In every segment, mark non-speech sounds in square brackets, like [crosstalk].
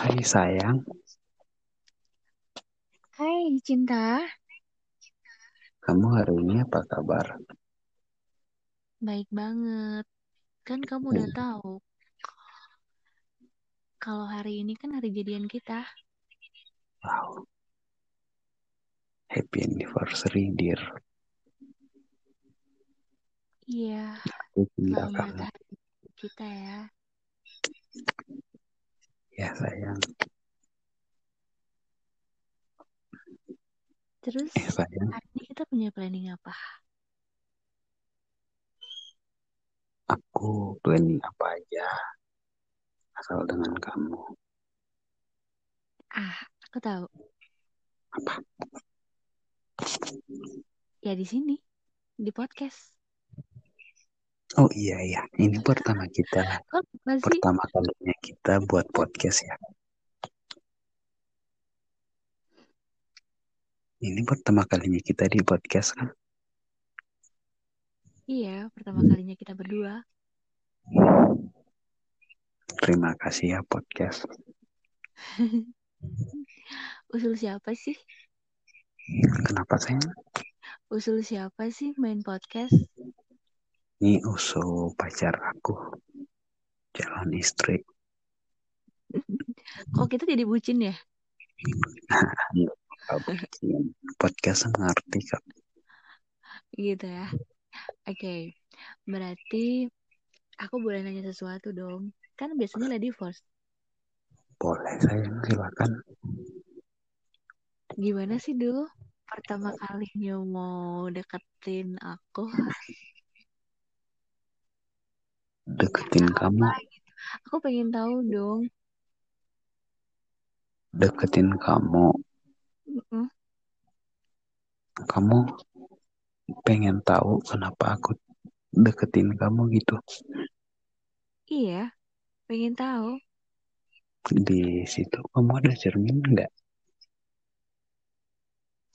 Hai sayang, Hai cinta, kamu hari ini apa kabar? baik banget. Kan kamu udah Hmm, tahu kalau hari ini kan hari jadian kita. Wow, happy anniversary dear. Iya, selamat hari kita ya. Ya sayang, Terus eh sayang, hari ini kita punya planning apa? aku planning apa aja asal dengan kamu. Ah, aku tahu. Apa? Ya di sini, di podcast. Oh iya iya, ini pertama kita, sih? pertama kalinya kita buat podcast ya. Ini pertama kalinya kita di podcast kan? Iya, pertama kalinya kita berdua. Terima kasih ya podcast. [laughs] Usul siapa sih? Kenapa sayang? Usul siapa sih main podcast? Ini usul pacar aku, calon istri. [laughs] Kok kita jadi bucin ya? Podcast mengerti kak. Gitu ya. Oke, berarti aku boleh nanya sesuatu dong. Kan biasanya lady first. Boleh sayang, silakan. Gimana sih dulu pertama kalinya mau deketin aku? Deketin kamu, gitu? Aku pengen tahu dong. deketin kamu. Mm-mm. Kamu pengen tahu kenapa aku deketin kamu gitu. Iya, pengen tahu. Di situ kamu ada cermin nggak?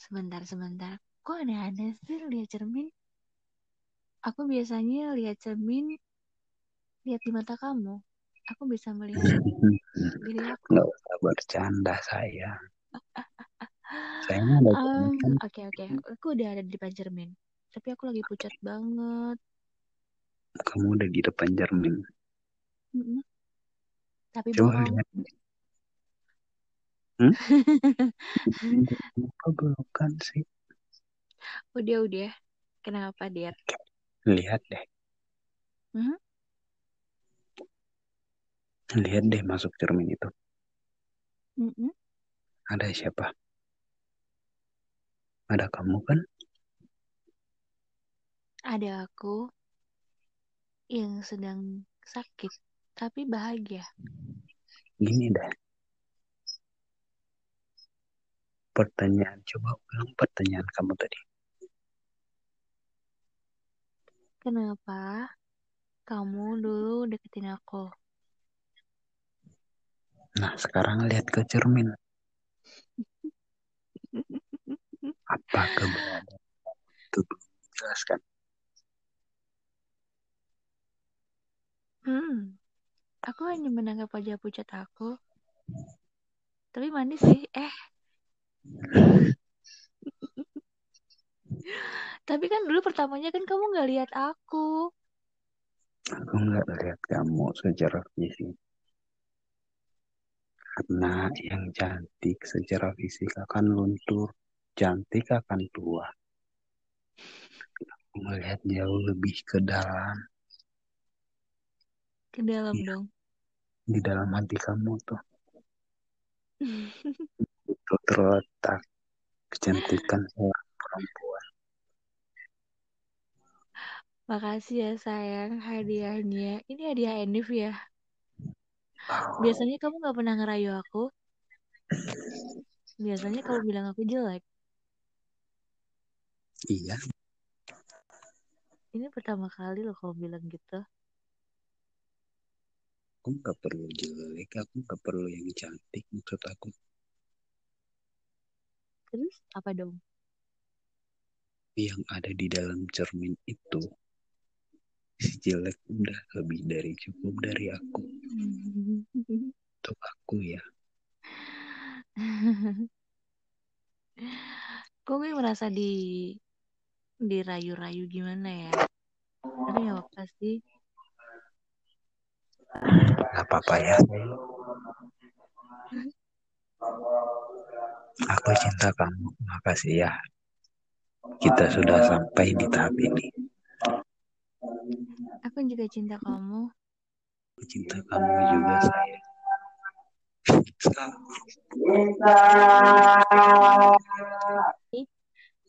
Sebentar, sebentar. Kok aneh-aneh sih lihat cermin? Aku biasanya lihat cermin, lihat di mata kamu. Aku bisa melihat [laughs] diri aku. Nggak usah bercanda. Sayang [laughs] ada Um? Oke, oke. Aku udah ada di depan cermin. Tapi aku lagi pucat banget. Kamu udah di depan cermin. Mm-mm. Tapi Coba bohong. lihat. [laughs] Hmm? Kenapa belokan sih? Udah, udah. Kenapa, Dir? Lihat deh. Mhm. Lihat deh masuk cermin itu. Mm-mm. Ada siapa? Ada kamu kan? Ada aku yang sedang sakit, tapi bahagia. Gini dah. Pertanyaan, coba ulang pertanyaan kamu tadi. Kenapa kamu dulu deketin aku? Nah, sekarang lihat ke cermin. Apa keberadaan itu belum dijelaskan? Hmm, aku hanya menanggap wajah pucat aku. Tapi manis sih. Eh, [laughs] tapi kan dulu pertamanya kan kamu nggak lihat aku. Aku nggak lihat kamu secara fisik. Karena yang cantik secara fisik akan luntur. Cantik akan tua. Aku melihat jauh lebih ke dalam. Ke dalam Iya. dong. Di dalam hati kamu tuh. Itu [laughs] terletak kecantikan seorang perempuan. Makasih ya sayang hadiahnya. Ini hadiah Enif ya. Biasanya kamu nggak pernah ngerayu aku. Biasanya kamu bilang aku jelek. Iya, Ini pertama kali loh kamu bilang gitu. aku nggak perlu jelek, aku nggak perlu yang cantik maksud aku. Terus apa dong? Yang ada di dalam cermin itu si [laughs] jelek udah lebih dari cukup dari aku untuk aku ya. [laughs] Kok gue merasa di dirayu-rayu gimana ya? Tapi ya apa sih? Gak apa-apa ya. Aku cinta kamu. Makasih ya. Kita sudah sampai di tahap ini. Aku juga cinta kamu. Aku cinta kamu juga sayang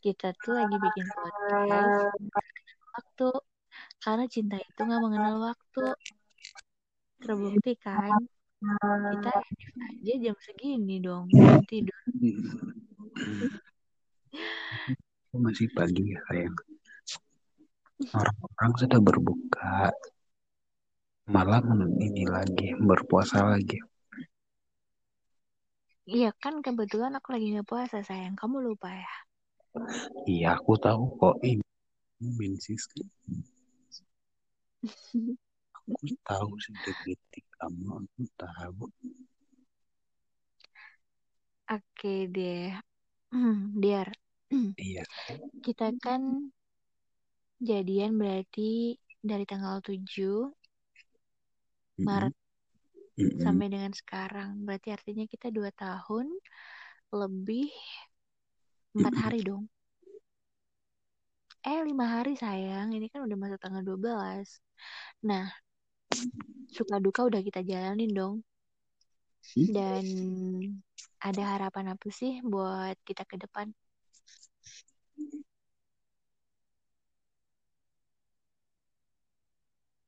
kita tuh lagi bikin podcast waktu karena cinta itu nggak mengenal waktu terbukti kan kita aja jam segini dong tidur Masih pagi ya sayang. Orang-orang sudah berbuka. Malam ini lagi berpuasa lagi. Iya kan kebetulan aku lagi nggak puasa sayang kamu lupa ya Iya aku tahu kok ini mensis Aku tahu sedetik kamu. Aku tahu. oke deh Diar Iya. kita kan jadian berarti dari tanggal 7 Maret Sampai dengan sekarang. Berarti artinya kita dua tahun lebih empat hari dong. Eh lima hari sayang, ini kan udah masuk tanggal 12. Nah, suka duka udah kita jalanin dong. Dan ada harapan apa sih buat kita ke depan?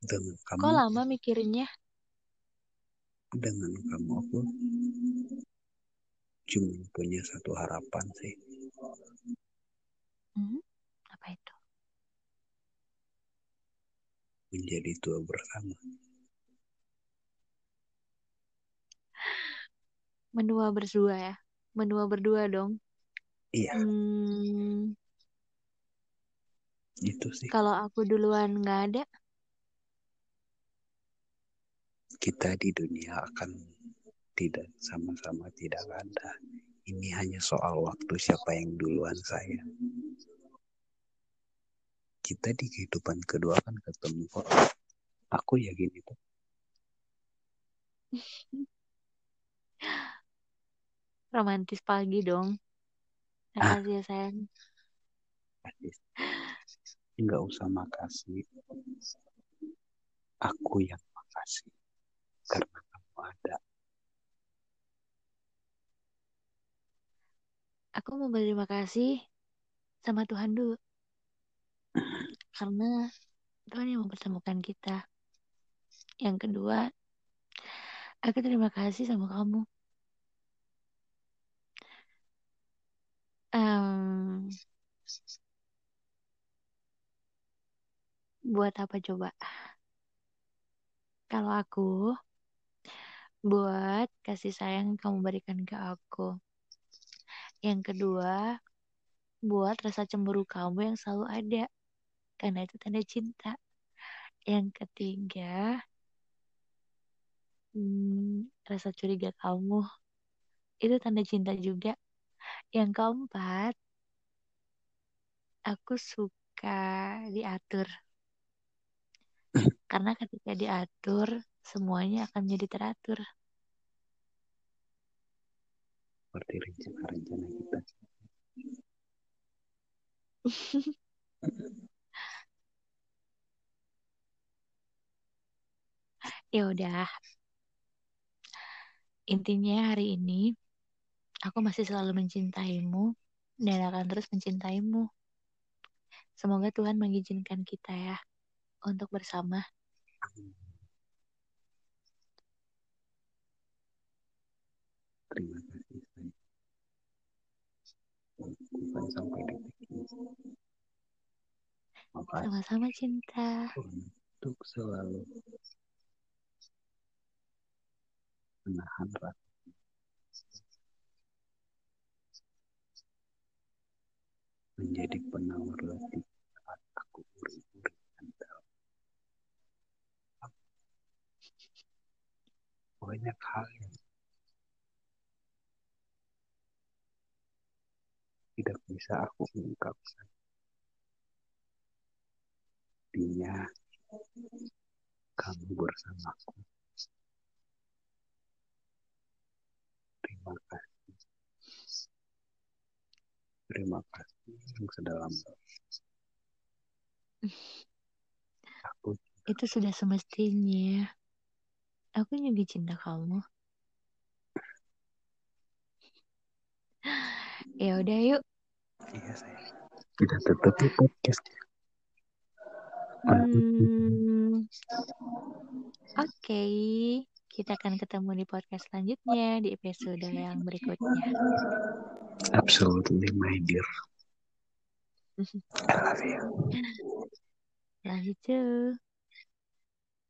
Kamu, Kok lama mikirinnya? Dengan kamu aku cuma punya satu harapan sih. Hmm? Apa itu? Menjadi tua bersama. Menua berdua ya? Menua berdua dong. Iya, Hmm, itu sih. kalau aku duluan nggak ada, Kita di dunia akan tidak sama-sama tidak ada. Ini hanya soal waktu siapa yang duluan saya. Kita di kehidupan kedua kan ketemu kok. Aku yakin itu. [laughs] romantis pagi dong. Ah. Makasih ya sayang. Pasti. Nggak usah makasih. Aku yang makasih. Karena kamu ada. Aku mau berterima kasih sama Tuhan dulu. [clears throat] Karena Tuhan yang mempertemukan kita. Yang kedua, aku terima kasih sama kamu. Em, buat apa coba? Kalau aku, buat kasih sayang yang kamu berikan ke aku. Yang kedua, buat rasa cemburu kamu yang selalu ada. Karena itu tanda cinta. Yang ketiga, hmm, rasa curiga kamu. Itu tanda cinta juga. Yang keempat, aku suka diatur. [clears throat] Karena ketika diatur, semuanya akan menjadi teratur. Seperti rencana-rencana kita. [laughs] Ya udah. Intinya hari ini aku masih selalu mencintaimu dan akan terus mencintaimu. Semoga Tuhan mengizinkan kita ya untuk bersama. Terima kasih. Bukan sampai detik ini. Sama-sama cinta. untuk selalu menahan rasa menjadi penawar letih saat aku anda. Banyak hal yang tidak bisa aku ungkapkan. Dia, kamu bersamaku. Terima kasih. Terima kasih yang sedalam. Aku Itu sudah semestinya. Aku juga cinta kamu. [laughs] Ya udah yuk. Iya saya. Kita tutup podcast. Hmm, Oke, kita akan ketemu di podcast selanjutnya di episode yang berikutnya. Absolutely my dear. [laughs] I love you. Love you too.